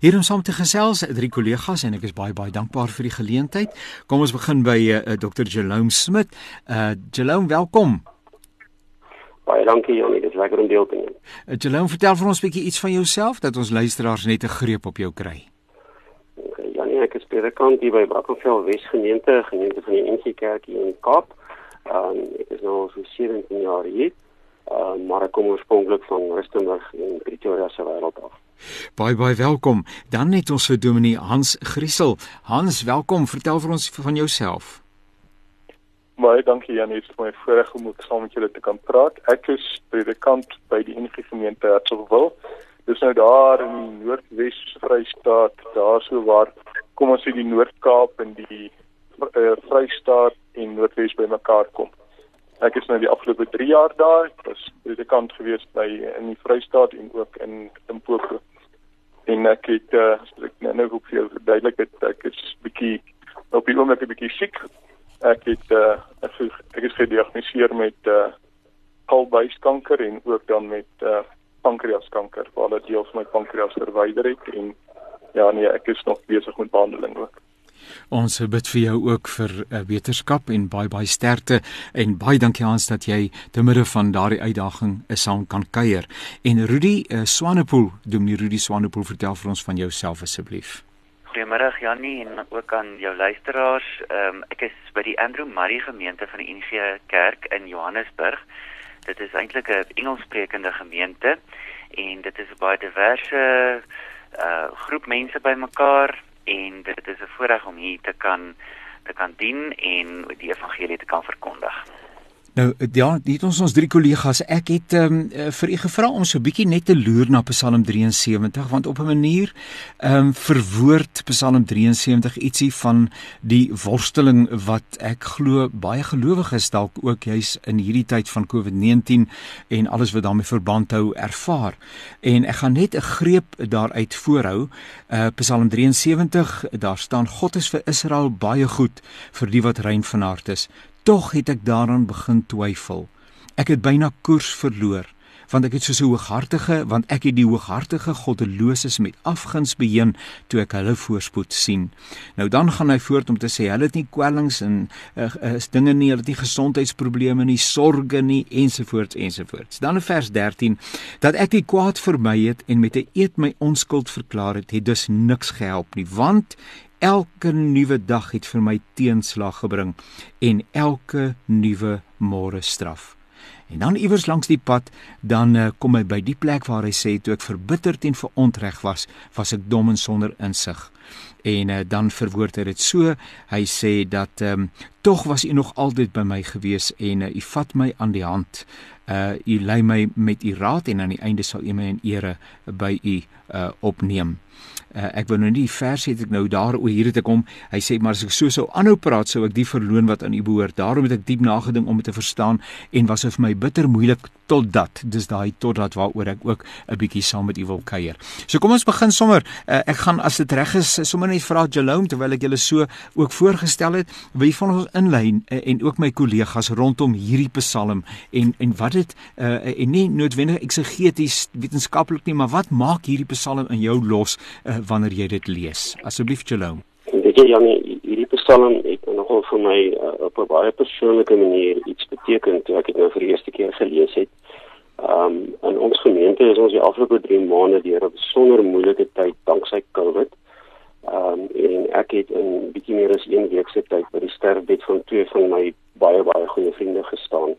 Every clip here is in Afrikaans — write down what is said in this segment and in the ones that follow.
Hier om saam te gesels, drie kollegas en ek is baie baie dankbaar vir die geleentheid. Kom ons begin by uh, eh, Dr. Jerome Smit. Uh Jerome, welkom. Baie dankie Janie, dit is lekker om deel te neem. Uh, Jerome, vertel vir ons 'n bietjie iets van jouself dat ons luisteraars net 'n greep op jou kry. Okay, Janie, ek is predikant hier by Brackenfell Wesgemeente, gemeente van die NG Kerk hier in Kaap. Um, ek is nou al so 17 jaar hier. Uh, maar ek kom oorspronklik van Rustenburg in Pretoria se wêreld af. Baie baie welkom. Dan net ons vir Dominee Hans Griesel. Hans, welkom. Vertel vir ons van jouself. Baie dankie Janie vir my voorreg om saam met julle te kan praat. Ek is predikant by die NG Gemeente Hertsgwil. Dis nou daar in die Noordwes Vrystaat, daar so waar kom ons sê die Noord-Kaap en die uh, Vrystaat en Noordwes bymekaar kom. Ek is nou die afgelope 3 jaar daar. Ek was predikant gewees by in die Vrystaat en ook in Limpopo. En ek het uh, ek nou nou ook vir verduidelik het ek is bietjie op die oomblik 'n bietjie siek. Ek het uh, ek, ek is gediagnoseer met uh, kalbuiskanker en ook dan met uh, pankreaskanker waar hulle deel van my pankreas verwyder het en ja nee, ek is nog besig met behandeling ook. Ons bid vir jou ook vir uh, wetenskap en baie baie sterkte en baie dankie Hans dat jy te midde van daardie uitdaging 'n saam kan kuier. En Rudy uh, Swanepoel, Dominee Rudy Swanepoel, vertel vir ons van jouself asseblief. Goeiemôre Jannie en ook aan jou luisteraars. Um, ek is by die Andrew Murray gemeente van die NG Kerk in Johannesburg. Dit is eintlik 'n Engelssprekende gemeente en dit is 'n baie diverse uh groep mense bymekaar en dit is 'n voorreg om hier te kan te kan dien en die evangelie te kan verkondig. Nou ja, dit ons ons drie kollegas. Ek het ehm um, vir u gevra om so 'n bietjie net te loer na Psalm 73 want op 'n manier ehm um, verwoord Psalm 73 ietsie van die worsteling wat ek glo baie gelowiges dalk ook juis in hierdie tyd van COVID-19 en alles wat daarmee verband hou ervaar. En ek gaan net 'n greep daaruit voorhou. Uh Psalm 73, daar staan God is vir Israel baie goed vir die wat rein van hart is. Tog het ek daaraan begin twyfel. Ek het byna koers verloor want ek het so 'n hooghartige want ek het die hooghartige goddeloses met afguns beheen toe ek hulle voorspoed sien. Nou dan gaan hy voort om te sê hulle het nie kwellings en uh, is dinge nie, hulle het nie gesondheidsprobleme nie, sorges nie ensovoorts ensovoorts. Dan in vers 13 dat ek die kwaad vermy het en met 'n eed my onskuld verklaar het, het dus niks gehelp nie want Elke nuwe dag het vir my teenslag gebring en elke nuwe môre straf. En dan iewers langs die pad, dan uh, kom hy by die plek waar hy sê toe ek verbitterd en verontreg was, was ek dom en sonder insig. En uh, dan verwoord hy dit so, hy sê dat ehm um, tog was u nog altyd by my gewees en uh, u vat my aan die hand. Uh u lei my met u raad en aan die einde sal u my in ere by u uh opneem. Uh, ek wou nou nie vers het ek nou daar oor hier het ek kom. Hy sê maar as ek so sou aanhou praat sou ek die verloon wat aan u behoort. Daarom het ek diep nagedink om dit te verstaan en was dit vir my bitter moeilik totdat dis daai totdat waaroor ek ook 'n bietjie saam met u wil kuier. So kom ons begin sommer. Uh, ek gaan as dit reg is sommer net vra Jalome terwyl ek julle so ook voorgestel het, wie van ons inlyn uh, en ook my kollegas rondom hierdie Psalm en en wat dit uh, en nie noodwendig eksegeties wetenskaplik nie, maar wat maak hierdie Psalm in jou los uh, wanneer jy dit lees. Asseblief Jalome. Weet jy Janie, hierdie Psalm het nogal vir my uh, op 'n baie persoonlike manier iets beteken toe ek dit nou vir die eerste keer gelees het. Um in ons gemeente is ons die afgelope 3 maande deur 'n besonder moeilike tyd danksy COVID. Um en ek het in bietjie meer as 1 week se tyd by die sterfbed van twee van my baie baie goeie vriende gestaan,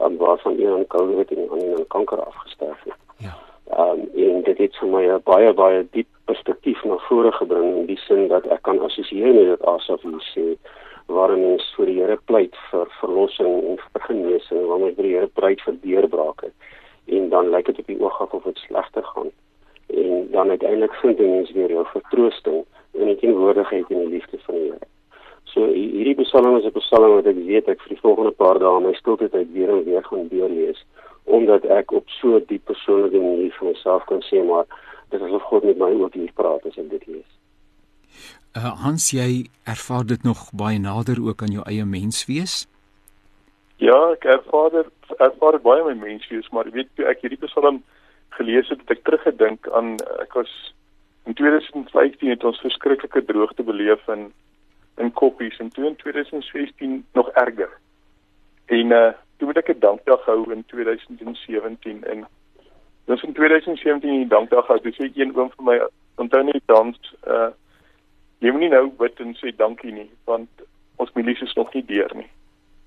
um, waarvan een aan COVID en een aan kanker afgestorf het. Ja. Um en dit het vir my 'n baie baie diep perspektief na vore gebring in die sin dat ek kan assosieer met dit asof jy sê waar mens vir die Here pleit vir verlossing en vir genesing, waar mens vir die Here pleit vir deurbrake en dan lyk dit op die oog af of dit slegter gaan. En dan uiteindelik vind jy mens weer jou vertroosting in die teenwoordigheid en die liefde van die Here. So hierdie Psalm is 'n Psalm wat ek weet ek vir die volgende paar dae my tyd weer en weer gaan deurlees omdat ek op so 'n diep persoonlike manier vir myself kan sê maar dit is of God met my ook hier praat as ek dit lees. Uh, Hans jy ervaar dit nog baie nader ook aan jou eie menswees? Ja, ek ervaar dit ervaar dit baie my menswees, maar weet jy ek hierdie Psalm gelees het, het ek teruggedink aan ek was In 2015 het ons verskriklike droogte beleef in in Koppies en toe in 2016 nog erger. En uh toe moet ek 'n dankdag hou in 2017 en dis in 2017 die dankdag gehou. Dis ek een oom vir my onthou net dans uh jy moet nie nou bid en sê dankie nie want ons milies is nog nie deur nie.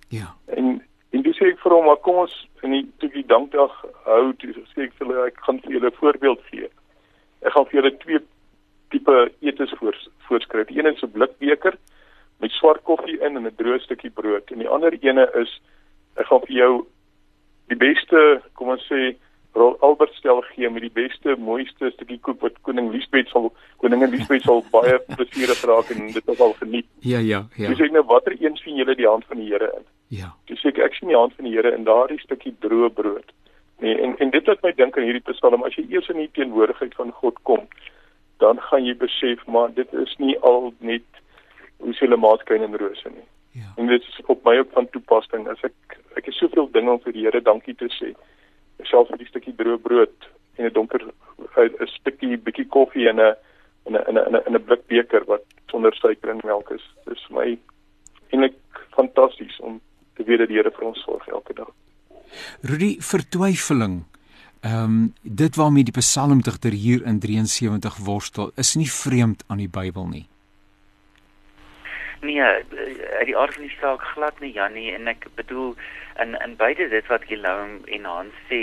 Ja. En en dis ek vir hom maar kom ons in die toe die dankdag hou, sê ek vir hulle ek gaan vir julle 'n voorbeeld gee. Ek gaan vir julle twee tipe etes voor voorskryf. Een is 'n blikbeker met swart koffie in en 'n droë stukkie brood en die ander ene is ek gaan vir jou die beste, kom ons sê, Rol Albert stel gee met die beste, mooiste stukkie koek wat koning Liesbeth sal koningin Liesbeth sal baie plesierig raak en dit sal geniet. Ja, ja, ja. Dis ek nou watter een sien julle die hand van die Here in? Ja. Dis ek ek sien die hand van die Here in daardie stukkie droë brood. Nee, en en dit laat my dink aan hierdie Psalm as jy eers in die teenwoordigheid van God kom, dan gaan jy besef maar dit is nie al net hoe se hulle maaskyn en rose nie. Ja. En dit is op my op van toepassing as ek ek het soveel dinge om vir die Here dankie te sê. Selfs vir die stukkie droë brood en 'n donker 'n stukkie bietjie koffie en 'n in 'n in 'n in 'n blik beker wat sonder suiker en melk is. Dis vir my eintlik fantasties om te weet dat die Here vir ons sorg elke dag. Rudy vertwyfeling. Ehm um, dit waarmee die psalmdigter hier in 73 worstel is nie vreemd aan die Bybel nie. Nee, uit die aard van die saak glad nie Jannie en ek bedoel in in beide dit wat Gilom en Hans sê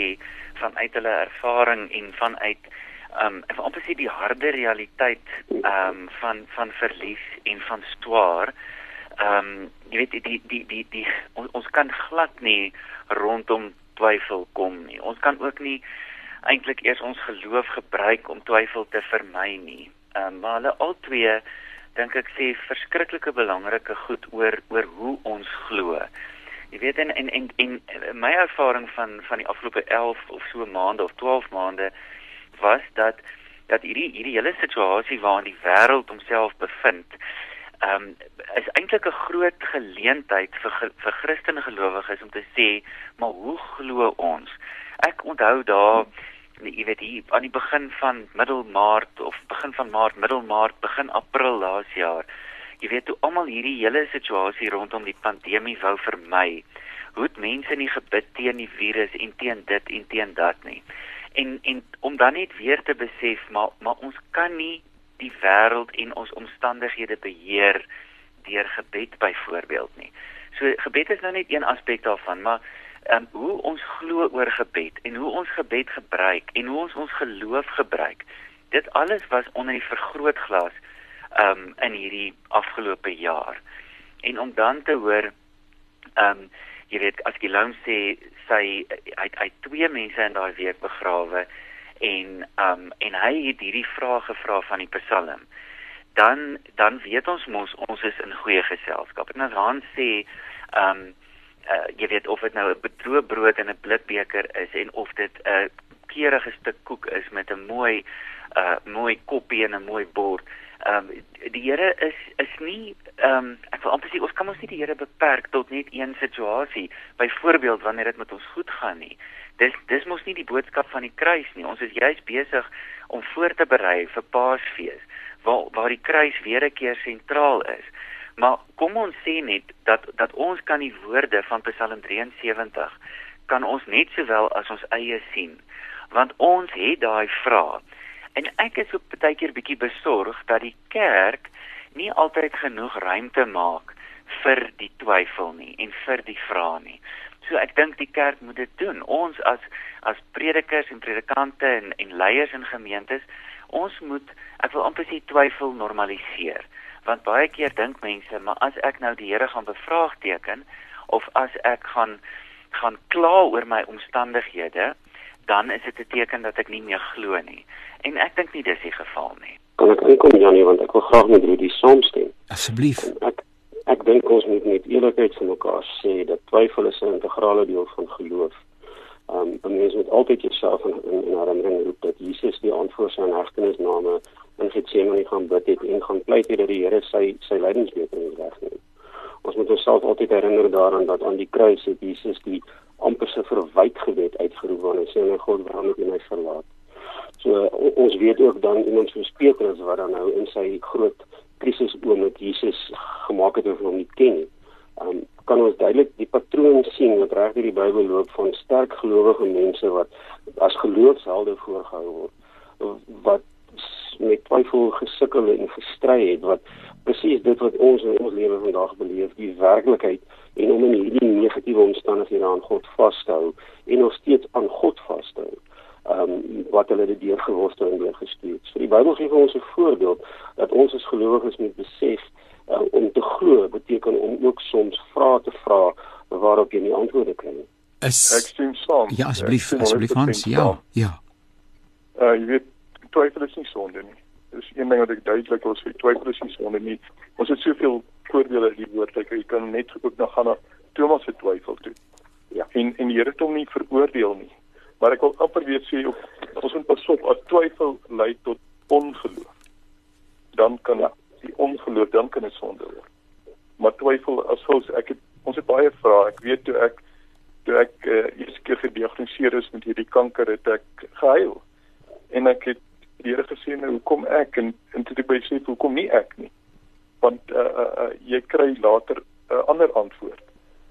vanuit hulle ervaring en vanuit ehm um, wil amper sê die harde realiteit ehm um, van van verlies en van swaar ehm um, jy weet die die die die, die ons, ons kan glad nie rondom twyfel kom nie. Ons kan ook nie eintlik eers ons geloof gebruik om twyfel te vermy nie. Ehm um, maar hulle albei dink ek sê verskriklike belangrike goed oor oor hoe ons glo. Jy weet en en en, en my ervaring van van die afgelope 11 of so maande of 12 maande was dat dat hierdie hierdie hele situasie waarin die wêreld homself bevind, um, is eintlik 'n groot geleentheid vir vir Christelike gelowiges om te sê, maar hoe glo ons? Ek onthou daar jy weet hier aan die begin van middel Maart of begin van Maart, middel Maart, begin April laas jaar. Jy weet hoe almal hierdie hele situasie rondom die pandemie wou vermy. Hoe het mense nie gebid teen die virus en teen dit en teen dat nie. En en om dan net weer te besef maar maar ons kan nie die wêreld en ons omstandighede beheer deur gebed byvoorbeeld nie. So gebed is nou net een aspek daarvan, maar um, hoe ons glo oor gebed en hoe ons gebed gebruik en hoe ons ons geloof gebruik. Dit alles was onder die vergrootglas um in hierdie afgelope jaar. En om dan te hoor um jy weet as Gilom sê sy hy hy twee mense in daai week begrawe en um en hy het hierdie vraag gevra van die Psalm. Dan dan weet ons mos ons is in goeie geselskap. En as Hans sê um uh, jy weet of dit nou 'n bedroë brood en 'n blikbeker is en of dit 'n keurige stuk koek is met 'n mooi uh mooi koppie en 'n mooi bord. Ehm um, die Here is is nie ehm um, ek wil amper sê ons kan ons nie die Here beperk tot net een situasie. Byvoorbeeld wanneer dit met ons goed gaan nie. Dis dis mos nie die boodskap van die kruis nie. Ons is juis besig om voor te berei vir Paasfees waar waar die kruis weer 'n keer sentraal is. Maar kom ons sê net dat dat ons kan die woorde van Psalm 73 kan ons net sowel as ons eie sien. Want ons het daai vrae. En ek is ook baie keer bietjie besorg dat die kerk nie altyd genoeg ruimte maak vir die twyfel nie en vir die vrae nie. So ek dink die kerk moet dit doen. Ons as as predikers en predikante en en leiers in gemeentes, ons moet ek wil amper sê twyfel normaliseer want baie keer dink mense maar as ek nou die Here gaan bevraagteken of as ek gaan gaan kla oor my omstandighede dan is dit 'n teken dat ek nie meer glo nie. En ek dink nie dis die geval nie. Kan ek inkom Janie want ek wil graag met Rudy saamstem. Asseblief. Ek ek dink ons moet met eerlikheid vir mekaar sê dat twyfel is 'n integrale deel van geloof. Um, 'n mens moet altyd jouself in, in, in herinnering roep dat Jesus die antwoord sy hegtenisname in Getsemane gaan bid het en gaan pleit het dat die Here sy sy lydingsbeker wegneem. Ons moet onsself altyd herinner daaraan dat aan die kruis het Jesus die amper se verwyte gebed uitgeroep wanneer hy sê my God waarom het U my verlaat? So ons weet ook dan iemand soos Petrus wat dan nou in sy groot krisis oom met Jesus gemaak het of hom nie ken nie. Um, kan ons duidelik die patroon sien wat reg deur die Bybel loop van sterk gelowige mense wat as geloofshelde voorgehou word wat met twyfel gesukkel en gestry het wat presies dit wat ons in ons lewe vandag beleef die werklikheid en om in hierdie negatiewe omstandighede aan God vashou en nog steeds aan God vashou ehm um, wat hulle dit deurgeworstel en deurgestuur. So die Bybel gee vir ons 'n voorbeeld dat ons as gelowiges moet besef uh, om te glo beteken om ook soms vrae te vra waarop jy nie antwoorde kry nie. Is Ek stem saam. Ja, asseblief, asseblief Hans. Ja, ja. Uh jy weet twyfel is nie sonde nie. Dis een ding wat ek duidelik wil sê, twyfel is nie sonde nie. Ons het soveel voorbeelde in die woord, like jy kan net ook nog gaan na Thomas se twyfel toe. Ja, en en die Here het hom nie veroordeel nie. Maar ek wil amper weer sê op ons moet pas op as twyfel lei tot ongeloof. Dan kan ja. die ongeloof dan kan dit sonde word. Maar twyfel as ons ek het ons het baie vrae. Ek weet toe ek toe ek uh, eers keer gediagnoseer is met hierdie kanker het ek gehuil. En ek het die Here gesê nou hoekom ek en en toe ek besef hoekom nie ek nie. Want uh, uh, uh, jy kry later 'n uh, ander antwoord.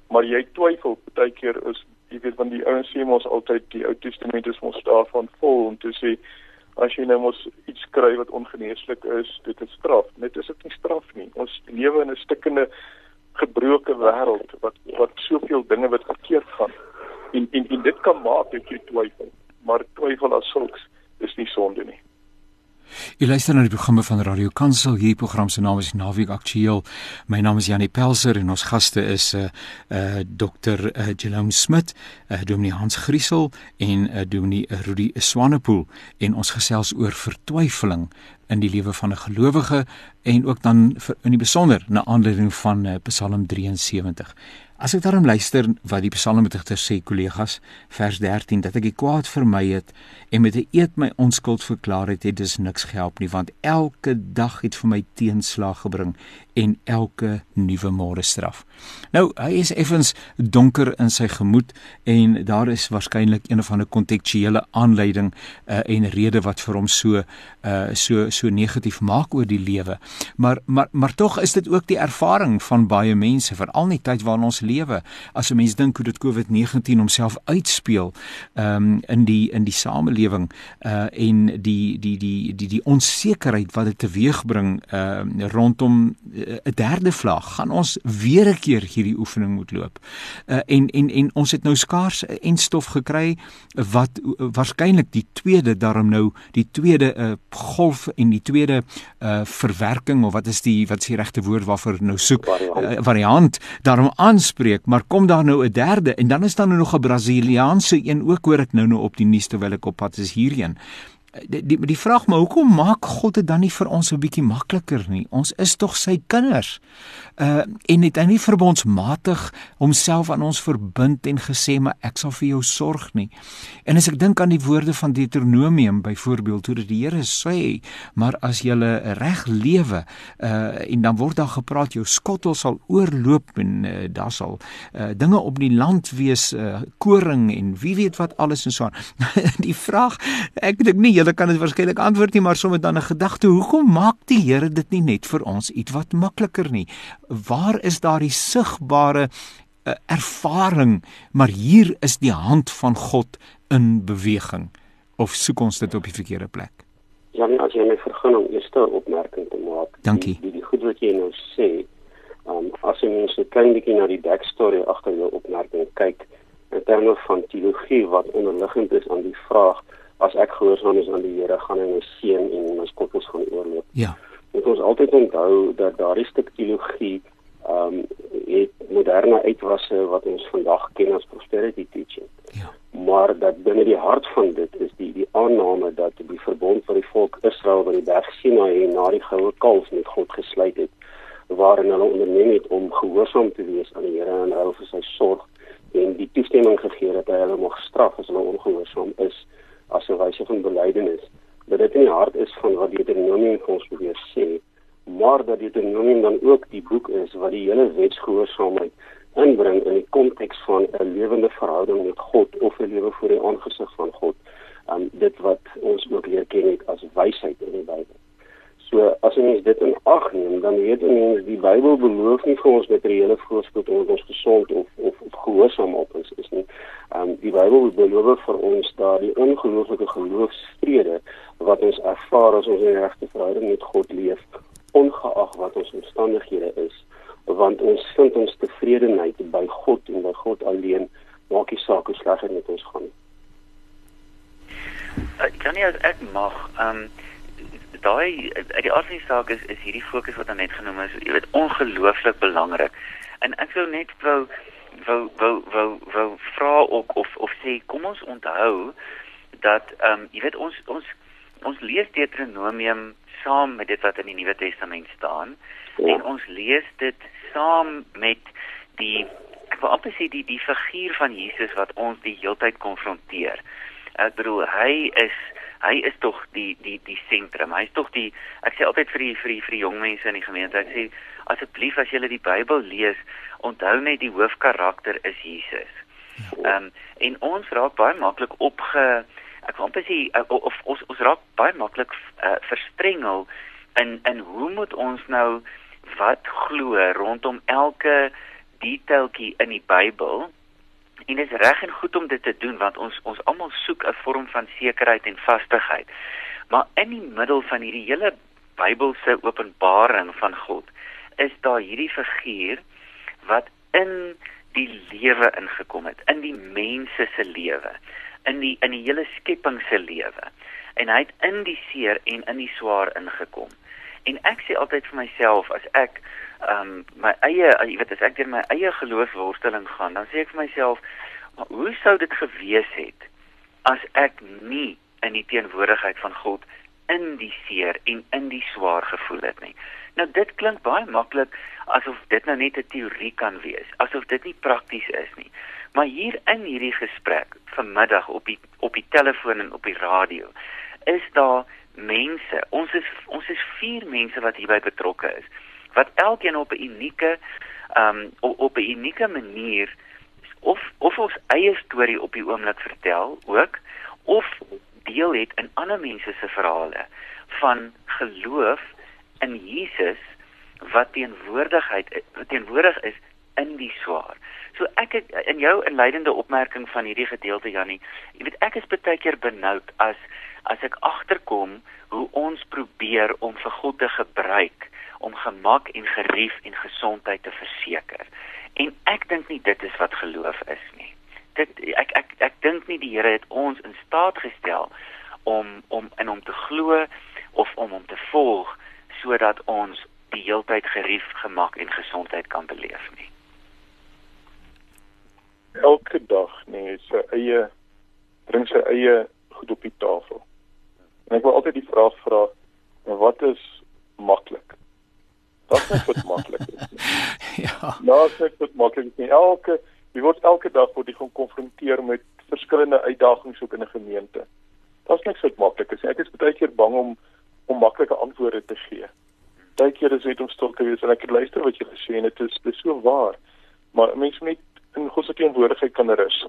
Maar jy twyfel baie keer is jy weet van die ouens sê mos altyd die Ou Testament is mos daarvan vol om te sê as jy nou mos iets kry wat ongeneeslik is, dit is straf. Net is dit nie straf nie. Ons lewe in 'n stikkende gebroke wêreld wat wat soveel dinge wat verkeerd gaan. En en en dit kan maak dat jy twyfel. Maar twyfel as sulks is nie sonde nie. Jy luister na die programme van Radio Kansel. Hierdie program se naam is Naweek Aktueel. My naam is Janie Pelser en ons gaste is 'n uh, uh, Dr. Uh, Jerome Smit, uh, Dominee Hans Griesel en uh, Dominee Rudy Swanepoel en ons gesels oor vertwyfeling in die lewe van 'n gelowige en ook dan vir, in die besonder na aanleiding van uh, Psalm 73. As ek daarom luister wat die psalmdigter sê kollegas vers 13 dat ek die kwaad vermy het en met 'n eed my onskuld verklaar het, het dis niks gehelp nie want elke dag het vir my teenslag gebring en elke nuwe môre straf. Nou, hy is effens donker in sy gemoed en daar is waarskynlik een of ander kontekstuele aanleiding uh, en rede wat vir hom so uh, so so negatief maak oor die lewe. Maar maar maar tog is dit ook die ervaring van baie mense veral in die tyd waarin ons lewe. As 'n mens dink hoe dit COVID-19 homself uitspeel um, in die in die samelewing uh, en die die die die die onsekerheid wat dit teweegbring uh, rondom 'n derde vlaag gaan ons weer 'n keer hierdie oefening moet loop. Uh, en en en ons het nou skaars en stof gekry wat uh, waarskynlik die tweede daarom nou die tweede uh, golf en die tweede uh, verwerking of wat is die wat is die regte woord waarvoor nou soek? Variant, uh, variant. Daarom aanspreek maar kom daar nou 'n derde en dan is daar nou nog 'n Brasiliaanse een ook hoor ek nou nou op die nuus terwyl ek op pad is hierheen die die, die vraag maar hoekom maak God dit dan nie vir ons 'n bietjie makliker nie? Ons is tog sy kinders. Uh en het hy nie verbondsmatig homself aan ons verbind en gesê maar ek sal vir jou sorg nie. En as ek dink aan die woorde van Deuteronomium byvoorbeeld hoe dit die Here sê, maar as jy reg lewe uh en dan word daar gepraat jou skottel sal oorloop en uh, daar sal uh, dinge op die land wees uh, koring en wie weet wat alles en so aan. die vraag ek dink nie julle kan dit waarskynlik antwoord nie, maar sommer dan 'n gedagte, hoekom maak die Here dit nie net vir ons iets wat makliker nie? Waar is daardie sigbare uh, ervaring, maar hier is die hand van God in beweging of soek ons dit op die verkeerde plek? Ja, nee, as jy my vergun om eers 'n opmerking te maak. Dankie. Die, die, die goed wat jy nou sê, um, as jy mens 'n klein bietjie na die backstory agter jou opmerking kyk, in terme van teologie wat onderliggend is aan die vraag as ek gehoorsaam is aan die Here, gaan hy my seën en my skottels gaan oorloop. Ja. Moet ons altyd onthou dat daardie stuk teologie ehm um, het moderne uitwasse wat ons vandag ken as prosperity teaching. Ja. Maar dat binne die hart van dit is die die aanname dat die verbond wat die volk Israel by die berg Sinai na die goue kalf met God gesluit het, waarin hulle onderneem het om gehoorsaam te wees aan die Here en hulle vir sy sorg en die toestemming gegee dat hy hulle mag straf as hulle ongehoorsaam is as 'n wyse van belydenis dat dit in die hart is van wat Deuteronomium vir ons probeer sê maar dat Deuteronomium dan ook die boek is wat die hele wetsgehoorsaamheid inbring in die konteks van 'n lewende verhouding met God of 'n lewe voor die aangesig van God um, dit wat ons ook leer ken het as wysheid in die Bybel. So as ons dit in ag neem, dan weet ons die Bybel beloof nie vir ons materiële voorspoed om ons gesond of of, of gehoorsaam op ons is nie. Um die Bybel beloof vir ons daardie ongelooflike geloofsvrede wat ons ervaar as ons in regte verhouding met God leef, ongeag wat ons omstandighede is, want ons vind ons tevredenheid by God en by God alleen, maak nie saak hoe sleg dit met ons gaan nie. Ek kan nie as ek mag, ehm um daai uit die aard van die saak is is hierdie fokus wat net genoem is, jy weet ongelooflik belangrik. En ek sou net wou wou wou wou wou vra ook of of sê kom ons onthou dat ehm um, jy weet ons ons ons lees Deuteronomium saam met dit wat in die Nuwe Testament staan ja. en ons lees dit saam met die ek wil amper sê die die figuur van Jesus wat ons die heeltyd konfronteer. Ek bedoel hy is hy is tog die die die sentrum. Hy's tog die ek sê altyd vir die vir die vir die jong mense in die gemeente, ek sê asseblief as jy die Bybel lees, onthou net die hoofkarakter is Jesus. Ja. Ehm um, en ons raak baie maklik opge ek wil amper sê uh, of ons ons raak baie maklik uh, verstrengel in in hoe moet ons nou wat glo rondom elke detailtjie in die Bybel En dit is reg en goed om dit te doen want ons ons almal soek 'n vorm van sekerheid en vastigheid. Maar in die middel van hierdie hele Bybelse openbaring van God is daar hierdie figuur wat in die lewe ingekom het, in die mense se lewe, in die in die hele skepping se lewe. En hy het in die seer en in die swaar ingekom. En ek sê altyd vir myself as ek ehm um, my eie jy weet as ek deur my eie geloofsworsteling gaan, dan sê ek vir myself, maar hoe sou dit gewees het as ek nie in die teenwoordigheid van God in die seer en in die swaar gevoel het nie. Nou dit klink baie maklik asof dit nou net 'n teorie kan wees, asof dit nie prakties is nie. Maar hier in hierdie gesprek vanmiddag op die op die telefoon en op die radio is daar mense. Ons is ons is vier mense wat hierby betrokke is wat elkeen op 'n unieke ehm um, op, 'n unieke manier of of ons eie storie op die oomblik vertel ook of deel het in ander mense se verhale van geloof in Jesus wat teenwoordigheid wat teenwoordig is in die swaar. So ek het in jou inleidende opmerking van hierdie gedeelte Jannie, jy weet ek is baie keer benoud as as ek agterkom hoe ons probeer om vir God te gebruik om gemak en gerief en gesondheid te verseker. En ek dink nie dit is wat geloof is nie. Dit ek ek ek dink nie die Here het ons in staat gestel om om in hom te glo of om hom te volg sodat ons die heeltyd gerief, gemak en gesondheid kan beleef nie. Elke dag nee, sy eie bring sy eie goed op die tafel. En ek wil altyd die vraag vra, wat is maklik? Dat is wat maklik is. ja. Nou, dit is maklik nie. Elke jy word elke dag word jy gekonfronteer met verskillende uitdagings ook in 'n gemeente. Daar's niks wat maklik is. Ek is baie keer bang om om maklike antwoorde te gee. Baie keer is dit om stil te wees en ek het luister wat jy gesê en dit is dis so waar. Maar mense moet in God se teenwoordigheid kan rus.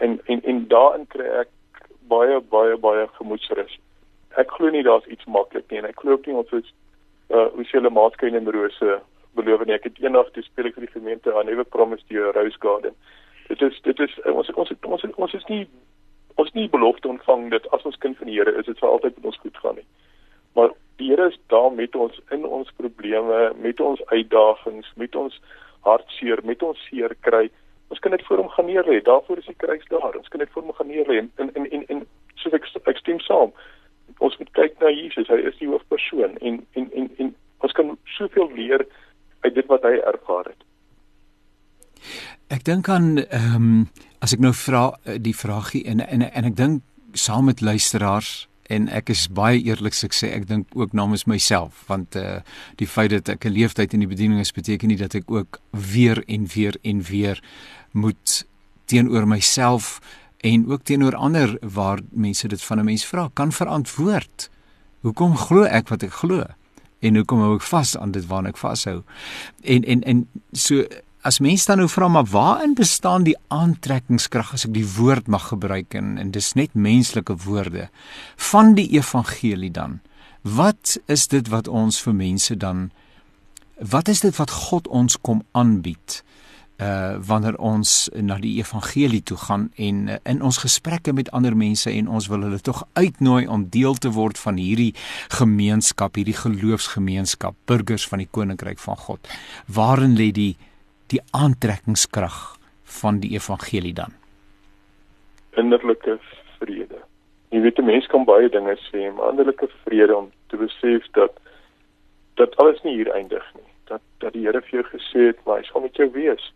En en en daarin kry ek baie baie baie gemoedsrus. Ek glo nie daar's iets maklik nie en ek glo ook nie ons is uh hoe sê hulle maatskappy en rose beloof nie ek het eendag toe speel ek vir die gemeente aan Never Promise die Rose Garden. Dit is dit is ons ons ons ons is nie ons nie belofte ontvang dat as ons kind van die Here is dit sal altyd met ons goed gaan nie. Maar die Here is daar met ons in ons probleme, met ons uitdagings, met ons hartseer, met ons seer kry. Ons kan dit voor hom gaan neer lê. Daarvoor is die kruis daar. Ons kan dit voor hom gaan neer lê en en en en soos ek ek stem saam ons moet kyk na Jesus. Hy is die hoofpersoon en en en en ons kan soveel leer uit dit wat hy ervaar het. Ek dink aan ehm um, as ek nou vra eh, die vragie en en en ek dink saam met luisteraars en ek is baie eerlik sê ek dink ook namens myself want uh die feit dat ek 'n leeftyd in die bediening is beteken nie dat ek ook weer en weer en weer moet teenoor myself en ook teenoor ander waar mense dit van 'n mens vra kan verantwoord. Hoekom glo ek wat ek glo? En hoekom hou ek vas aan dit waarna ek vashou? En en en so as mense dan nou vra maar waarin bestaan die aantrekkingskrag as ek die woord mag gebruik en en dis net menslike woorde van die evangelie dan wat is dit wat ons vir mense dan wat is dit wat God ons kom aanbied uh wanneer ons na die evangelie toe gaan en uh, in ons gesprekke met ander mense en ons wil hulle tog uitnooi om deel te word van hierdie gemeenskap, hierdie geloofsgemeenskap, burgers van die koninkryk van God. Waarin lê die die aantrekkingskrag van die evangelie dan? Innerlike vrede. Jy weet 'n mens kan baie dinge sê, maar innerlike vrede om te besef dat dat alles nie hier eindig nie. Dat dat die Here vir jou gesê het, maar hy sal met jou wees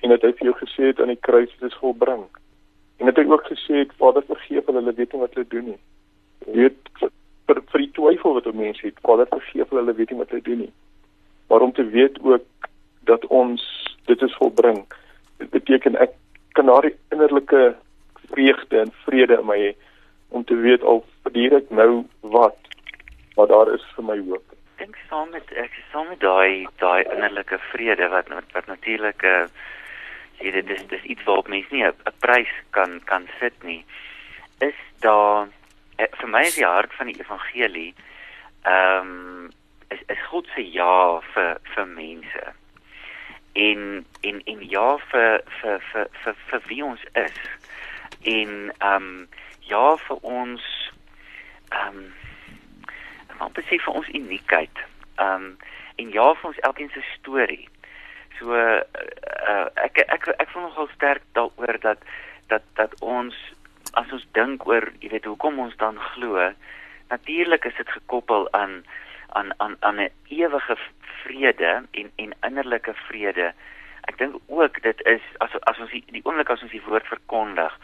en dat hy vir jou gesê het aan die kruis dit is volbring. En dat hy ook gesê het Vader vergeef hulle, hulle weet nie wat hulle doen nie. Jy weet vir, vir, die twyfel wat 'n mens het, Vader vergeef hulle, hulle weet nie wat hulle doen nie. Maar om te weet ook dat ons dit is volbring. Dit beteken ek kan na die innerlike vreugde en vrede in my om te weet al verdier ek nou wat wat daar is vir my hoop. Ek dink saam met ek saam met daai daai innerlike vrede wat wat natuurlik 'n uh, eh, sê dit is dis iets waarop mense nie 'n prys kan kan sit nie. Is daar eh, vir my is die hart van die evangelie ehm um, is is God se ja vir vir mense. En en en ja vir vir vir vir, vir wie ons is. En ehm um, ja vir ons ehm um, wat besef vir ons uniekheid. Ehm um, en ja vir ons elkeen se storie So uh, ek ek ek voel nogal sterk daaroor dat dat dat ons as ons dink oor, jy weet, hoekom ons dan glo, natuurlik is dit gekoppel aan aan aan aan 'n ewige vrede en en innerlike vrede. Ek dink ook dit is as as ons die, die oomblik as ons die woord verkondig,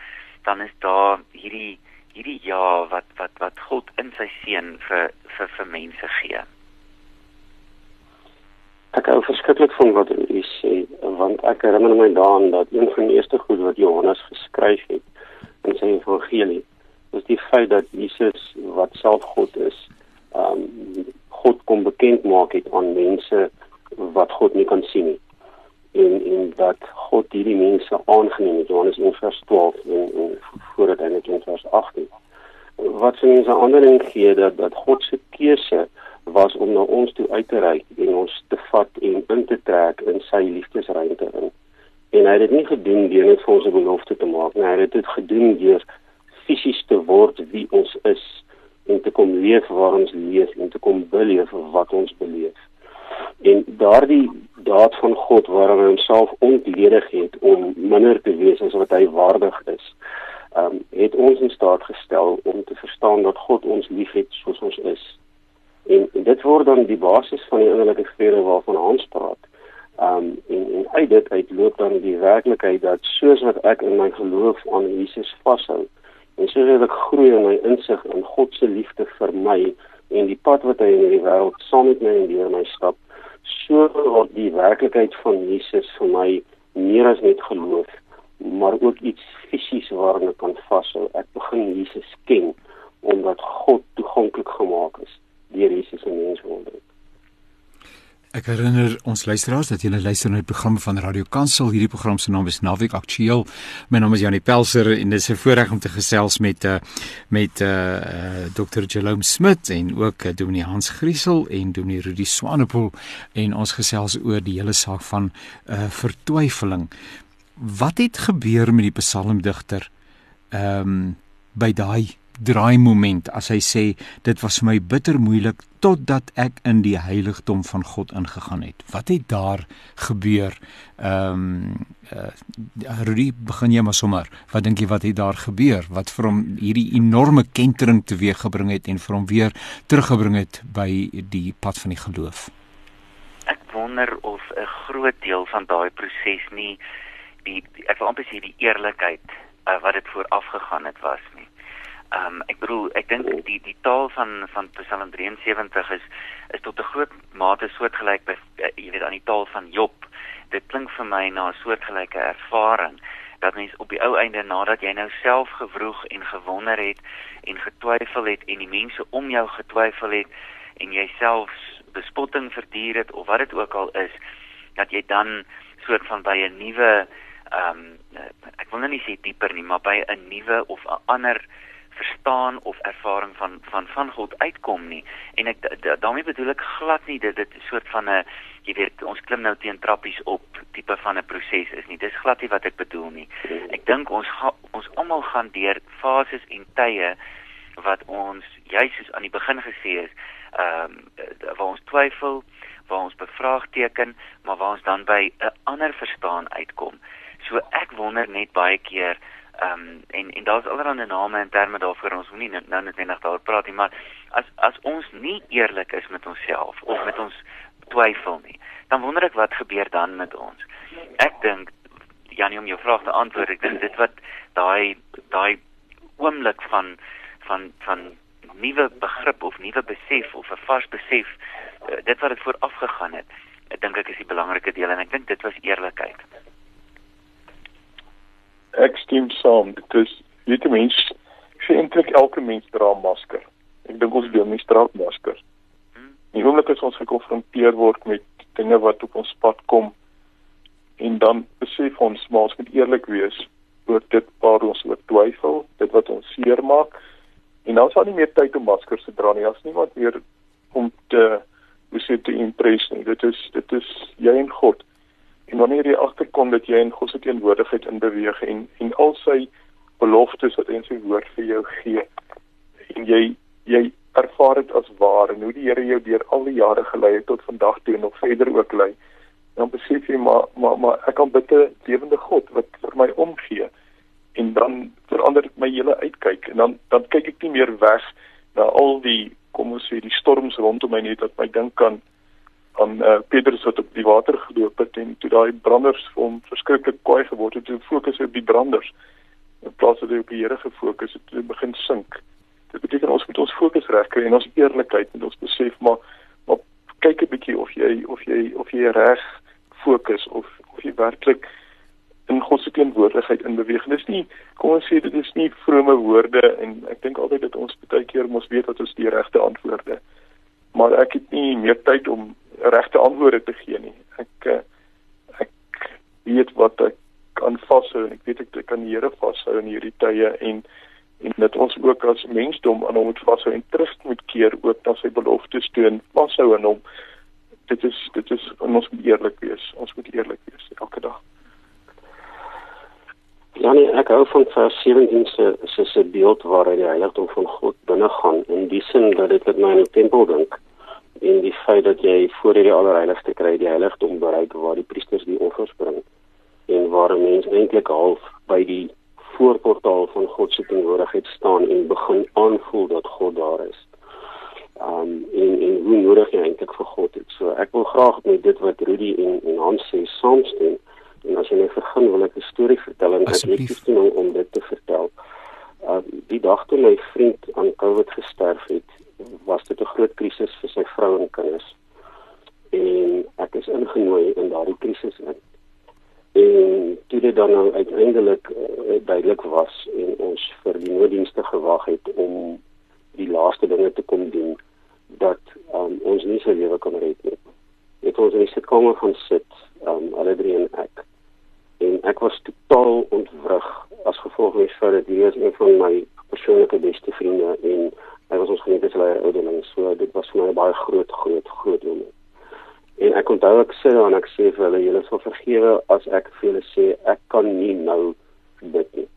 dan is daar hierdie hierdie ja wat wat wat God in sy seun vir vir vir mense gee. Ek hou verskriklik van wat u sê want ek herinner my daaraan dat een van die eerste goed wat Johannes geskryf het in sy evangelie is die feit dat Jesus wat self God is, um God kom bekend maak het aan mense wat God nie kan sien nie. En en dat God hierdie mense aangeneem het Johannes 1:12 en, en voordat hy net in vers 18 wat sy ander ding gee dat dat God se keuse was om na ons toe uit te reik en ons te vat en in te trek in sy liefdesruimte in. En hy het dit nie gedoen deur net vir ons 'n belofte te maak nie, hy het dit gedoen deur fisies te word wie ons is en te kom leef waar ons leef en te kom beleef wat ons beleef. En daardie daad van God waarin hy homself ontledig het om minder te wees as wat hy waardig is, um, het ons in staat gestel om te verstaan dat God ons liefhet soos ons is En, en dit word dan die basis van die innerlike vrede waarvan ons praat. Um en, en uit dit uitloop dan die werklikheid dat soos wat ek in my geloof aan Jesus vashou en soos ek groei in my insig in God se liefde vir my en die pad wat hy in die wêreld saam met my en deur my stap, so word die werklikheid van Jesus vir my meer as net geloof, maar ook iets fisies waarna kan vashou. Ek begin Jesus ken omdat God toeganklik gemaak is deur Jesus se menswording. Ek herinner ons luisteraars dat julle luister na die program van Radio Kansel. Hierdie program se naam is Naweek Aktueel. My naam is Janie Pelser en dit is 'n voorreg om te gesels met uh met uh, uh Dr. Jerome Smit en ook uh, Dominee Hans Griesel en Dominee Rudy Swanepoel en ons gesels oor die hele saak van uh vertwyfeling. Wat het gebeur met die psalmdigter ehm um, by daai draai moment as hy sê dit was vir my bitter moeilik totdat ek in die heiligdom van God ingegaan het. Wat het daar gebeur? Ehm um, uh, Rudy begin jy maar sommer. Wat dink jy wat het daar gebeur wat vir hom hierdie enorme kentering teweeggebring het en vir hom weer teruggebring het by die pad van die geloof? Ek wonder of 'n groot deel van daai proses nie die ek wil amper sê die eerlikheid uh, wat dit vooraf gegaan het was nie. Ehm um, ek bedoel ek dink die die taal van van Psalm 73 is is tot 'n groot mate soortgelyk by uh, jy weet aan die taal van Job. Dit klink vir my na 'n soortgelyke ervaring dat mens op die ou einde nadat jy nou self gewroeg en gewonder het en getwyfel het en die mense om jou getwyfel het en jy self bespotting verduur het of wat dit ook al is dat jy dan soort van by 'n nuwe ehm um, ek wil nou nie sê dieper nie, maar by 'n nuwe of 'n ander verstaan of ervaring van van van God uitkom nie. En ek daarmee bedoel ek glad nie dit dit 'n soort van 'n jy weet ons klim nou teen trappies op tipe van 'n proses is nie. Dis glad nie wat ek bedoel nie. Ek dink ons ga, ons almal gaan deur fases en tye wat ons juis soos aan die begin gesê is, ehm um, waar ons twyfel, waar ons bevraagteken, maar waar ons dan by 'n ander verstaan uitkom. So ek wonder net baie keer ehm um, en en daar's allerlei name en terme daarvoor ons moenie nou, net net daaroor praat nie maar as as ons nie eerlik is met onsself of met ons twyfel nie dan wonder ek wat gebeur dan met ons. Ek dink Janie om jou vraag te antwoord ek dink dit wat daai daai oomblik van van van nuwe begrip of nuwe besef of 'n vars besef uh, dit wat dit vooraf gegaan het ek dink ek is die belangrike deel en ek dink dit was eerlikheid ek stem saam. Dit is weet jy mens sê eintlik elke mens dra 'n masker. Ek dink ons doen mens dra maskers. Die oomblik as ons gekonfronteer word met dinge wat op ons pad kom en dan besef ons maar ons moet eerlik wees oor dit waar ons oor twyfel, dit wat ons seermaak. En dan sal nie meer tyd om maskers te dra nie. As niemand meer om te hoe sê te impress nie. Dit is dit is jy en God. En wanneer jy agterkom dat jy in God se teenwoordigheid in beweeg en en al sy beloftes wat hy in sy woord vir jou gee en jy jy ervaar dit as waar en hoe die Here jou deur al die jare gelei het tot vandag toe en nog verder ook lei dan besef jy maar maar maar ek kan bid 'n lewende God wat vir my omgee en dan verander my hele uitkyk en dan dan kyk ek nie meer weg na al die kom ons sê die storms rondom my net wat my dink kan aan uh, Petrus wat op die water geloop het en toe daai branders vir hom verskriklik kwaai geword het, toe fokus hy op die branders in plaas van op die Here gefokus het, toe begin sink. Dit beteken ons moet ons fokus reg kry en ons eerlikheid en ons besef maar maar kyk 'n bietjie of jy of jy of jy reg fokus of of jy werklik in God se teenwoordigheid in beweeg. Dis nie kom ons sê dit is nie vrome woorde en ek dink altyd dat ons baie keer mos weet wat ons die regte antwoorde. Maar ek het nie meer tyd om regte antwoorde te gee nie. Ek eh, ek weet wat ek kan vashou en ek weet ek kan die Here vashou in hierdie tye en en dat ons ook as mensdom aan hom moet vashou en terug moet keer ook na sy beloftes toe en vashou aan hom. Dit is dit is ons moet eerlik wees. Ons moet eerlik wees elke dag. Ja nee, ek hou van vers 17 se se se beeld waar hy die heiligdom van God binne gaan in die sin dat dit met my in die tempel dink en die feit dat jy voor hierdie allerheiligste kry die heiligdom bereik waar die priesters die offers bring en waar 'n mens eintlik half by die voorportaal van God se teenwoordigheid staan en begin aanvoel dat God daar is. Um en en hoe nodig jy eintlik vir God het. So ek wil graag met dit wat Rudy en en Hans sê saamstem en as jy net begin wil ek 'n storie vertel en ek het gesien om dit te vertel. Uh die dag toe my vriend aan COVID gesterf het, was dit 'n groot krisis vir sy vrou en kinders. En ek is ingenooi in daardie krisis in. En toe dit dan nou uiteindelik uh, duidelik was en ons vir die nooddienste gewag het om die laaste dinge te kom doen dat um, ons nie sy lewe kan red nie. Het ons in die sitkamer gaan sit, um, alle drie en ek. En ek was totaal ontwrig as gevolg van dit hier is een van my persoonlike beste vriende en hy was ons geneteslei ouderling so dit was vir my 'n baie groot groot groot oomblik en ek onthou ek sê dan ek sê vir hulle julle sal vergewe as ek vir julle sê ek kan nie nou bid nie.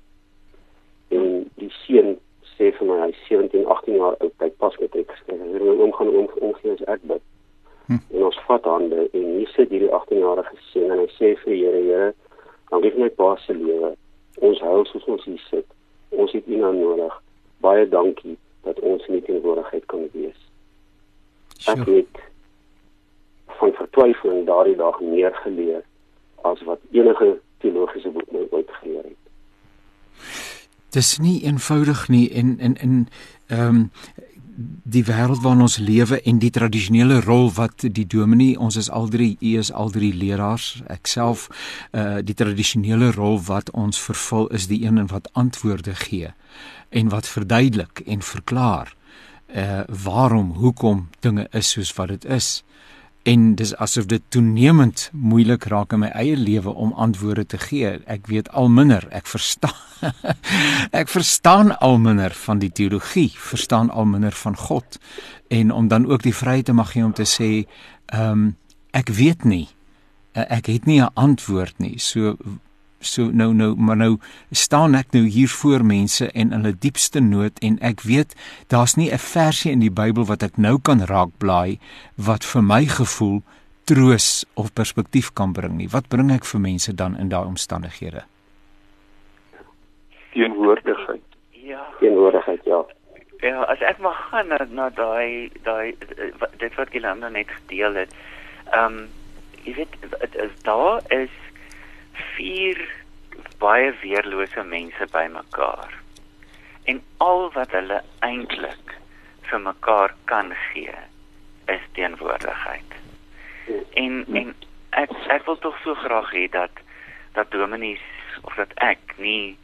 En die seun sê vir my hy 17 18 jaar oud hy pas met ek. Skryf hy wil omgaan om omgee as ek bid. Hm. en ons vat hande en nie sit hierdie 18 jarige seun en hy sê vir die Here Here dan gee my pa se lewe. Ons hou soos ons hier sit. Ons het u nou nodig. Baie dankie dat ons in die teenwoordigheid kan wees. Ek het van vertwyfeling daardie dag meer geleer as wat enige teologiese boek my ooit geleer het. Dis nie eenvoudig nie en en en ehm um, die wêreld waarin ons lewe en die tradisionele rol wat die dominee ons is al drie u is al drie leraars ek self uh die tradisionele rol wat ons vervul is die een wat antwoorde gee en wat verduidelik en verklaar uh waarom hoekom dinge is soos wat dit is en dis asof dit toenemend moeilik raak in my eie lewe om antwoorde te gee. Ek weet al minder, ek verstaan ek verstaan al minder van die teologie, verstaan al minder van God en om dan ook die vryheid te mag hê om te sê, ehm um, ek weet nie. Ek het nie 'n antwoord nie. So so nou nou maar nou staan ek nou hier voor mense en in hulle diepste nood en ek weet daar's nie 'n versie in die Bybel wat ek nou kan raakblaai wat vir my gevoel troos of perspektief kan bring nie. Wat bring ek vir mense dan in daai omstandighede? Teenwoordigheid. Ja. Teenwoordigheid, ja. Ja, as ek mag gaan na na daai daai dit wat Gilanda net gedeel het. Ehm um, jy weet daar is vier baie weerlose mense bymekaar. En al wat hulle eintlik vir mekaar kan gee is teenwoordigheid. En en ek ek wil tog so graag hê dat dat dominees of dat ek nie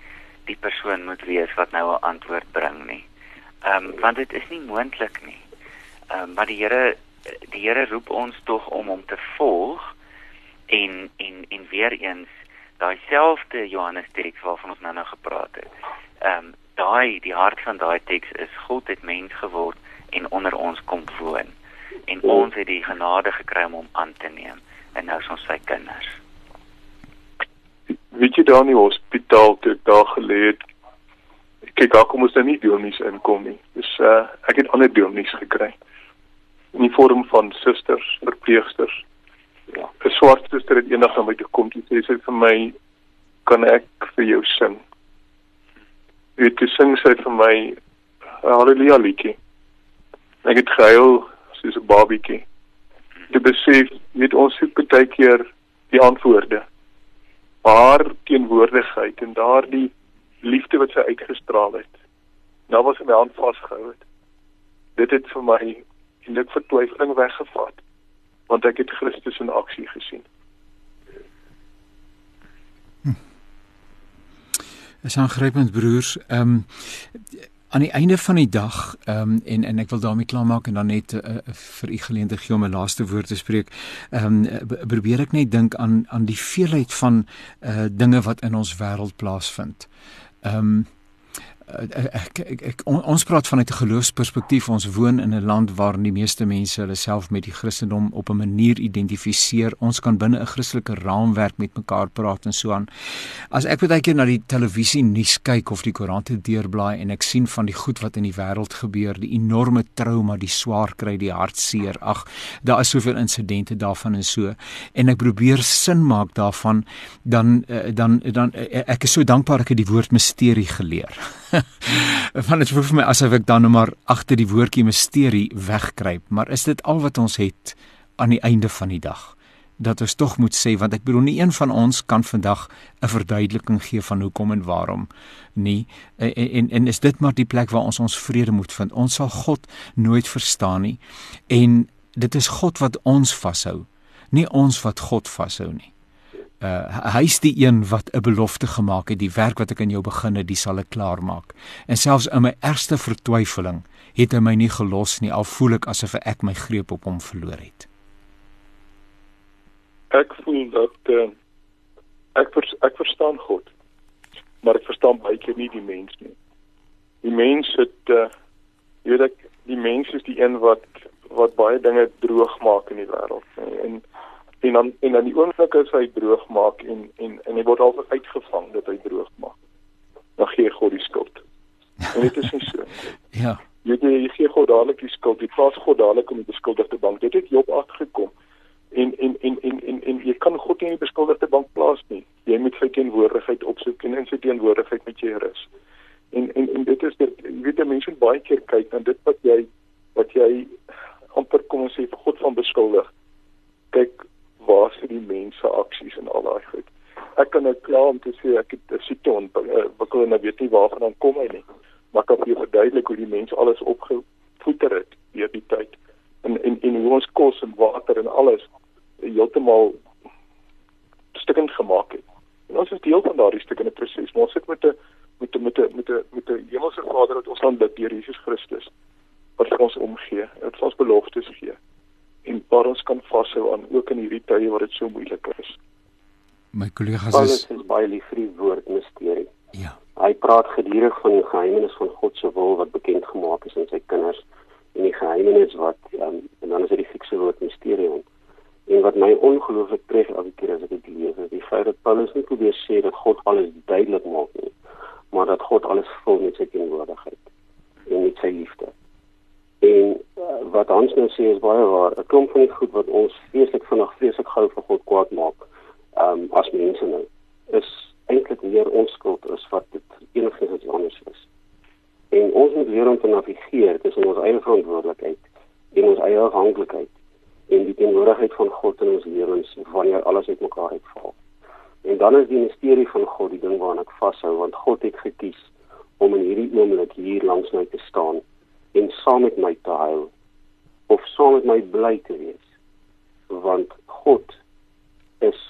die persoon moet wees wat nou 'n antwoord bring nie. Ehm um, want dit is nie moontlik nie. Ehm um, maar die Here die Here roep ons tog om hom te volg en en en weer eens daai selfde Johannes teks waarvan ons nou nou gepraat het. Ehm um, daai die hart van daai teks is God het mens geword en onder ons kom woon. En ons het die genade gekry om hom aan te neem en nou is ons sy kinders. Weet jy daar in die hospitaal toe ek daar gelê het kyk daar kom ons nou nie deelnies inkom nie. Dis uh ek het ander deelnies gekry in die vorm van susters, verpleegsters, Ja, 'n swart suster het eendag aan my toe kom en sê sy vir my kan ek vir jou sing. Weet jy sing sy vir my Halleluja liedjie. Ek het gehuil soos 'n babietjie. Ek besef weet ons soek baie keer die antwoorde. Haar teenwoordigheid en daardie liefde wat sy uitgestraal het. Nou was sy my hand vasgehou het. Dit het vir my eintlik vertwyfeling weggevat want ek het Christus in aksie gesien. Hm. Is aangrypend broers. Ehm um, aan die einde van die dag ehm um, en en ek wil daarmee klaarmaak en dan net uh, vir u geleentheid gee om 'n laaste woord te spreek. Ehm um, probeer ek net dink aan aan die veelheid van uh dinge wat in ons wêreld plaasvind. Ehm um, ek, ek, ek on, ons praat vanuit 'n geloofsperspektief. Ons woon in 'n land waar die meeste mense hulle self met die Christendom op 'n manier identifiseer. Ons kan binne 'n Christelike raamwerk met mekaar praat en so aan. As ek baie keer na die televisie nuus kyk of die koerante deurblaai en ek sien van die goed wat in die wêreld gebeur die enorme trauma die swaar kry die hartseer ag daar is soveel insidente daarvan en so. En ek probeer sin maak daarvan dan eh, dan dan eh, ek is so dankbaar ek het die woord misterie geleer van dit voel vir my asof ek dan nou maar agter die woordjie misterie wegkruip, maar is dit al wat ons het aan die einde van die dag? Dat ons tog moet sê want ek bedoel nie een van ons kan vandag 'n verduideliking gee van hoekom en waarom nie. En, en en is dit maar die plek waar ons ons vrede moet vind. Ons sal God nooit verstaan nie. En dit is God wat ons vashou, nie ons wat God vashou nie uh hy's die een wat 'n belofte gemaak het die werk wat ek in jou begin het, die sal ek klaar maak. En selfs in my ergste vertwyfeling het hy my nie gelos nie al voel ek asof ek my greep op hom verloor het. Ek voel dat uh, ek vers, ek verstaan God, maar ek verstaan baie keer nie die mens nie. Die mens het uh jy weet ek die mens is die een wat wat baie dinge droog maak in die wêreld en en dan en dan die oomblik as hy droog maak en en en hy word al uitgevang dat hy droog maak. Dan gee God die skuld. En dit is nie so ja. Jy jy, jy gee God dadelik die skuld. Jy plaas God dadelik om die beskuldigde bank. Dit het Job afgekom en en en en en en jy kan God nie in die beskuldigde bank plaas nie. Jy moet sy teenwoordigheid opsoek en in sy teenwoordigheid met jy rus. En en en dit is dit jy weet mense baie keer kyk na dit wat jy wat jy amper kom ons sê God van beskuldig. Kyk waar is die mense aksies en al daai goed. Ek kan nou klaar om te sê ek het 'n siekte ontwikkel en ek weet nie waarvan dan kom hy nie. Maar kan vir verduidelik hoe die mense alles opgevoeter het deur die tyd. En en en hoe ons kos en water en alles heeltemal stukkend gemaak het. En ons is deel van daardie stukkende proses. Ons sit met 'n met 'n met 'n met 'n met 'n hemelse Vader wat ons aanbid deur Jesus Christus wat ons omgee, wat ons beloftes gee en waar ons kan vashou aan ook in hierdie tye waar dit so moeilik is. My kollegas is is baie lief vir die woord misterie. Ja. Hy praat gedurig van die geheimenis van God se wil wat bekend gemaak is aan sy kinders en die geheimenis wat um, en dan is dit die fikse woord mysterium. En wat my ongelooflik tref elke keer as ek dit lees, is die feit dat Paulus nie probeer sê dat God alles duidelik maak nie, maar dat God alles vul met sy teenwoordigheid en met sy liefde. En uh, wat ons nou sê is baie waar, 'n klomp van die goed wat ons vreeslik vinnig vreeslik gou vir God kwaad maak, ehm um, as mense nou, is eintlik meer onskuld as wat dit enigiets anders is. En ons moet leer om te navigeer tussen ons eie verantwoordelikheid en ons eie afhanklikheid en die teenwoordigheid van God in ons lewens wanneer alles uitmekaar uitval. En dan is die misterie van God die ding waaraan ek vashou want God het gekies om in hierdie oomblik hier langs my te staan en saam met my te huil of saam met my bly te wees. Want God is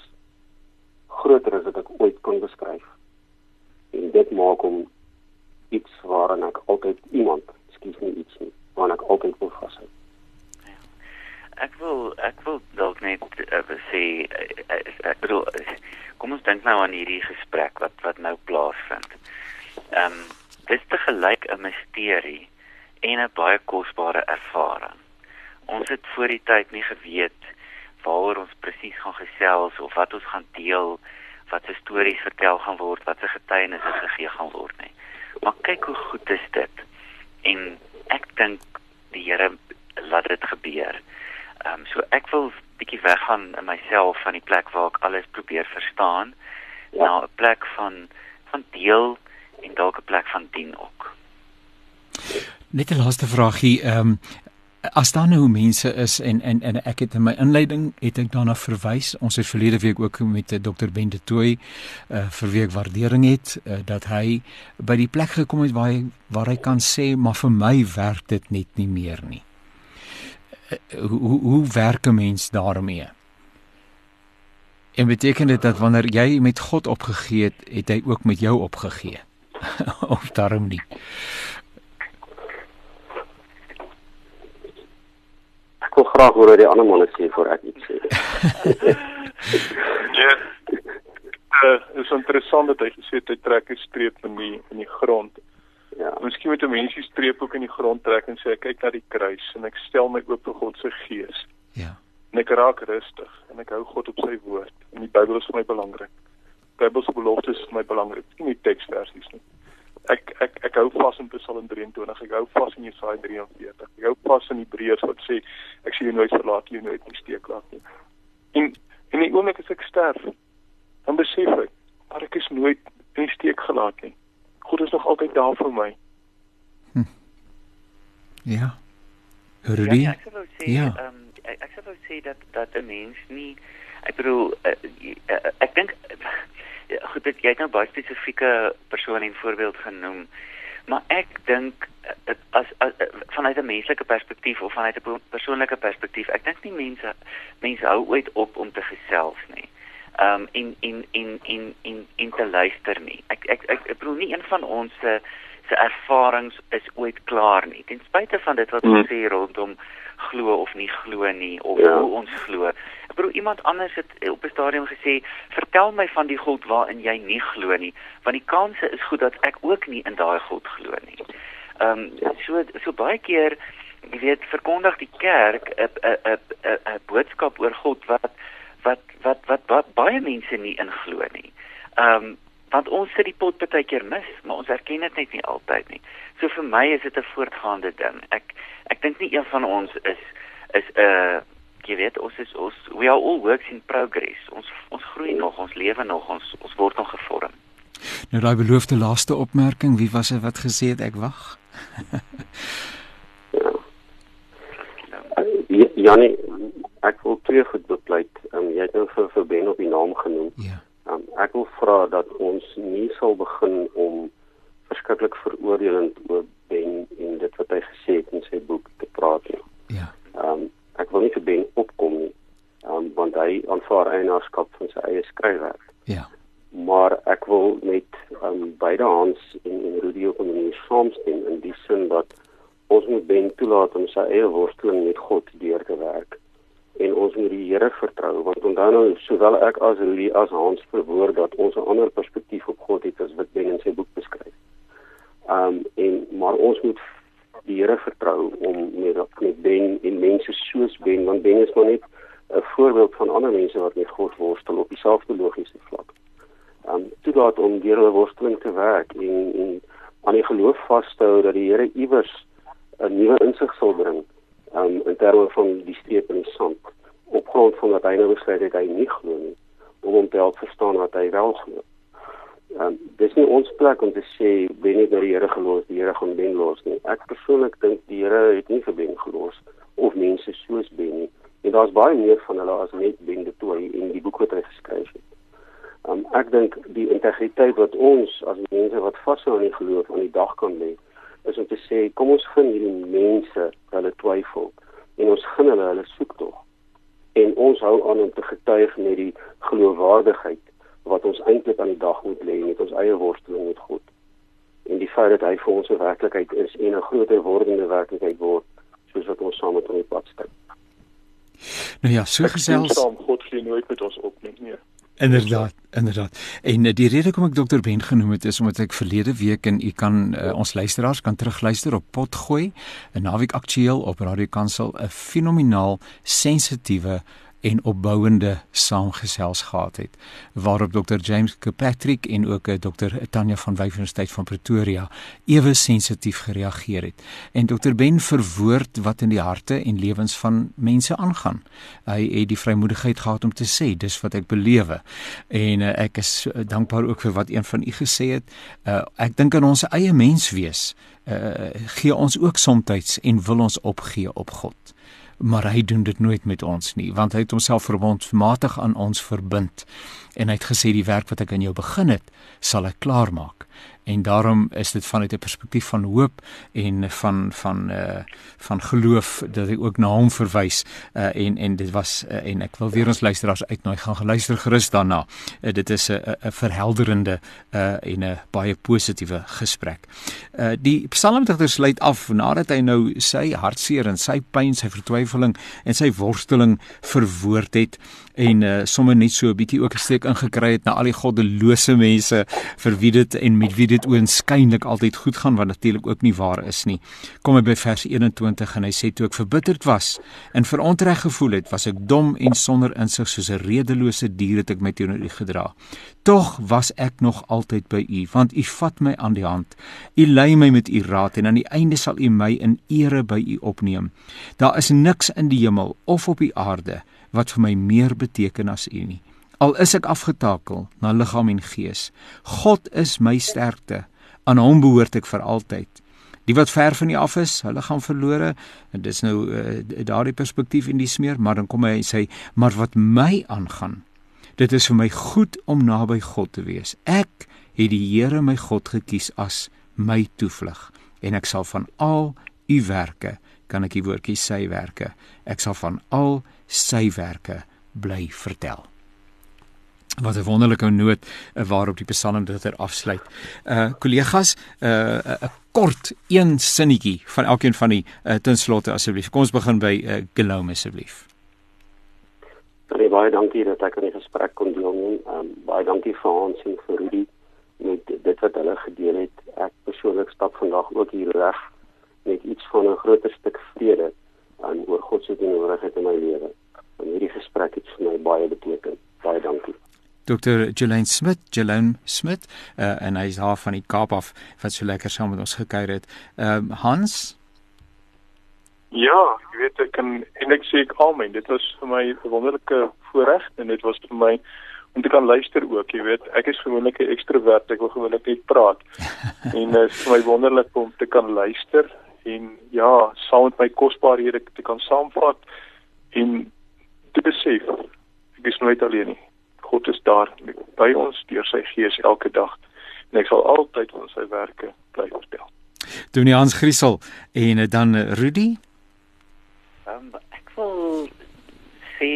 groter as wat ek ooit kon beskryf. En dit maak hom iets waaraan ek altyd iemand, skuis nie iets nie, waaraan ek altyd wil vashou. Ek wil ek wil dalk net uh, sê uh, ek bedoel kom ons dink nou aan hierdie gesprek wat wat nou plaasvind. Ehm um, dis te gelyk 'n misterie en 'n baie kosbare ervaring. Ons het voor die tyd nie geweet waaroor ons presies gaan gesels of wat ons gaan deel, wat se stories vertel gaan word, wat se getuienisse gegee gaan word nie. Maar kyk hoe goed is dit. En ek dink die Here laat dit gebeur. Ehm um, so ek wil bietjie weggaan in myself van die plek waar ek alles probeer verstaan ja. na 'n plek van van deel en dalk 'n plek van dien ook. Net 'n laaste vraagie ehm um, as daar nou mense is en en en ek het in my inleiding het ek daarna verwys ons het verlede week ook met eh, Dr Ben de Tooy uh, vir week waardering het uh, dat hy by die plek gekom het waar hy waar hy kan sê maar vir my werk dit net nie meer nie hoe hoe werk 'n mens daarmee? En beteken dit dat wanneer jy met God opgegee het, het hy ook met jou opgegee? of daarom nie? Ek wil graag hoor wat die ander manne sê voor ek iets sê. ja. Uh, is interessant dat hy gesê het hy trek 'n streep in die in die grond. Ja. Miskien moet 'n mens die streep ook in die grond trek en sê ek kyk na die kruis en ek stel my oop vir God se gees. Ja. En ek raak rustig en ek hou God op sy woord. En die Bybel is vir my belangrik. Die Bybel se beloftes is vir my belangrik, nie die teksversies nie. Ek ek ek hou vas in Psalm 23. Ek hou vas in Jesaja 43. Ek hou vas in Hebreërs wat sê ek sien jou nooit verlaat nie, jou nooit nie steek laat nie. En en die oomblik as ek sterf, dan besef ek, maar ek is nooit in steek gelaat nie. God is nog altyd daar vir my. Hm. Ja. Rudy? Ja, ek sou sê, ja. Um, ek, ek sou sê dat dat 'n mens nie ek bedoel uh, uh, ek dink uh, goed dit jy het nou baie spesifieke persone en voorbeeld genoem. Maar ek dink uh, as, as vanuit 'n menslike perspektief of vanuit 'n persoonlike perspektief, ek dink nie mense mense hou ooit op om te gesels nie um in in in in in in te luister nie. Ek ek ek, ek bedoel nie een van ons se se ervarings is ooit klaar nie. Ten spyte van dit wat ons hmm. sê rondom glo of nie glo nie of ja. hoe ons glo. Bedoel iemand anders het op 'n stadium gesê, "Vertel my van die God waarin jy nie glo nie, want die kanse is goed dat ek ook nie in daai God glo nie." Um so so baie keer jy weet verkondig die kerk 'n 'n 'n 'n boodskap oor God wat wat wat wat, wat baie mense nie inglo nie. Ehm um, want ons sit die pot baie keer mis, maar ons erken dit net nie altyd nie. So vir my is dit 'n voortgaande ding. Ek ek dink nie een van ons is is 'n uh, jy weet ons is ons we are all works in progress. Ons ons groei nog, ons lewe nog, ons ons word nog gevorm. Nou daai beloofde laaste opmerking, wie was dit wat gesê het ek wag? ja, Janie, ek wil twee goed bepleit. Um, jy het nou vir, vir Ben op die naam genoem. Ja. Um, ek wil vra dat ons nie sal begin om verskriklik veroordelend oor Ben en dit wat hy gesê het in sy boek te praat nie. Ja. Um, ek wil nie vir Ben opkom nie. Um, want hy aanvaar eienaarskap van sy eie skryfwerk. Ja. Maar ek wil met um, beide Hans en, en Rudy op 'n manier saamstem in die sin dat ons moet Ben toelaat om sy eie worsteling met God deur te werk ons moet die Here vertrou want onthou nou sowel ek as Lee as Hans verwoord dat ons 'n ander perspektief op God het as wat Ben in sy boek beskryf. Um en maar ons moet die Here vertrou om met met Ben en mense soos Ben want Ben is maar net 'n voorbeeld van ander mense wat met God worstel op dieselfde logiese vlak. Um toelaat om deur hulle worsteling te werk en en aan die geloof vashou dat die Here iewers 'n nuwe insig sal bring um, in terme van die streep in die sand op grond van dat hy nou besluit het hy nie glo nie om hom te help verstaan wat hy wel glo. Um, dis nie ons plek om te sê ben nie dat die Here gelos, die Here gaan ben los nie. Ek persoonlik dink die Here het nie vir ben gelos of mense soos ben nie. En daar's baie meer van hulle as net ben de toe in die boek wat hy geskryf het. Um, ek dink die integriteit wat ons as mense wat vashou aan die geloof aan die dag kan lê is om te sê kom ons gun hierdie mense hulle twyfel en ons gun hulle hulle soek tog en ons hou aan om te getuig met die geloofwaardigheid wat ons eintlik aan die dag moet lê met ons eie worsteling met God en die feit dat hy vir ons 'n werklikheid is en 'n groter wordende werklikheid word soos wat ons saam met hom op pad stap. Nou ja, so gesels. God gee nooit met ons op nie. Nee. Inderdaad, inderdaad. En uh, die rede hoekom ek dokter Ben genoem het is omdat ek verlede week en u kan uh, ons luisteraars kan terugluister op Potgooi, 'n naweek aktueel op Radio Kansel, 'n fenomenaal sensitiewe en opbouende saamgesels gehad het waarop Dr James Kirkpatrick en ook eh, Dr Tanya van Universiteit van Pretoria ewe sensitief gereageer het en Dr Ben verwoord wat in die harte en lewens van mense aangaan. Hy het die vrymoedigheid gehad om te sê dis wat ek belewe en uh, ek is uh, dankbaar ook vir wat een van u gesê het. Uh, ek dink aan ons eie menswees uh, gee ons ook soms en wil ons opgee op God maar hy doen dit nooit met ons nie want hy het homself verbondmatig aan ons verbind. En hy het gesê die werk wat ek aan jou begin het sal ek klaarmaak en daarom is dit vanuit 'n perspektief van hoop en van van uh van geloof dat ek ook na hom verwys uh en en dit was uh, en ek wil weer ons luisteraars uitnooi gaan geluister gerus daarna. Uh, dit is 'n 'n verhelderende uh en 'n baie positiewe gesprek. Uh die psalmdigter sluit af nadat hy nou sy hartseer en sy pyn sy vertwyfeling en sy worsteling verwoord het en uh, sommer net so 'n bietjie ook 'n steek ingekry het na al die goddelose mense vir wie dit en met wie dit oënskynlik altyd goed gaan wat natuurlik ook nie waar is nie. Kom hy by vers 21 en hy sê toe ek verbitterd was en verontreg gevoel het, was ek dom en sonder insig soos 'n redelose dier het ek my teenoor u gedra. Tog was ek nog altyd by u, want u vat my aan die hand. U lei my met u raad en aan die einde sal u my in ere by u opneem. Daar is niks in die hemel of op die aarde wat vir my meer beteken as U nie. Al is ek afgetakel na liggaam en gees, God is my sterkte. Aan hom behoort ek vir altyd. Die wat ver van U af is, hulle gaan verlore. En dis nou uh, daardie perspektief in die smeer, maar dan kom hy en sê, maar wat my aangaan, dit is vir my goed om naby God te wees. Ek het die Here my God gekies as my toevlug en ek sal van al u werke kan ek die woordjie sy werke ek sal van al sy werke bly vertel. Wat 'n wonderlike noot eh, waarop die psalmdigter afsluit. Uh kollegas, uh 'n kort een sinnetjie van elkeen van die uh, ten slotte asseblief. Kom ons begin by uh, Gelome asseblief. Baie baie dankie dat ek aan die gesprek kon deelneem. Um, baie dankie vir Hans en vir Rudy met dit wat hulle gedeel het. Ek persoonlik stap vandag ook hier reg met iets van 'n groter stuk vrede aan oor God se teenwoordigheid in my lewe. En hierdie gesprek het vir my baie beteken. Baie dankie. Dr. Jolene Smit, Jolene Smit, uh, en hy is daar van die Kaap af wat so lekker saam met ons gekuier het. Ehm uh, Hans Ja, jy weet ek kan en ek sê ek almal, dit was vir my 'n wonderlike voorreg en dit was vir my om te kan luister ook, jy weet. Ek is gewoonlik 'n ekstrovert, ek wil gewoonlik net praat. en dit is vir my wonderlik om te kan luister en ja, saam met my kosbarehede te kan saamvat en te besef ek is nooit alleen nie. God is daar by ons deur sy gees elke dag en ek sal altyd van sy werke bly vertel. Doen nie Hans Griesel en dan Rudy? Um, ek wil sê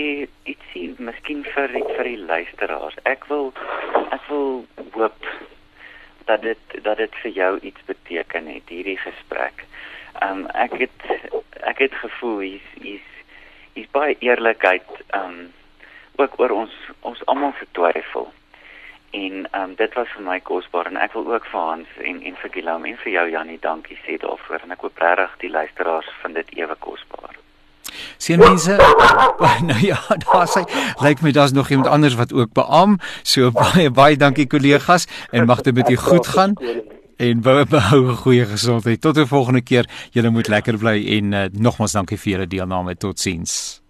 ietsie miskien vir vir die luisteraars. Ek wil ek wil hoop dat dit dat dit vir jou iets beteken het hierdie gesprek. Ehm um, ek het ek het gevoel hier's hier's hier's baie eerlikheid um ook oor ons ons almal se twyfel. En um dit was vir my kosbaar en ek wil ook vir Hans en en vir Gilam en vir jou Jannie dankie sê daarvoor en ek hoop regtig die luisteraars vind dit ewe kosbaar. Sien mense, nou ja, daar sê lyk my daar's nog iemand anders wat ook beam. So baie baie dankie kollegas en mag dit met u goed gaan en bou behou goeie gesondheid. Tot 'n volgende keer. Julle moet lekker bly en uh, nogmaals dankie vir julle deelname. Totsiens.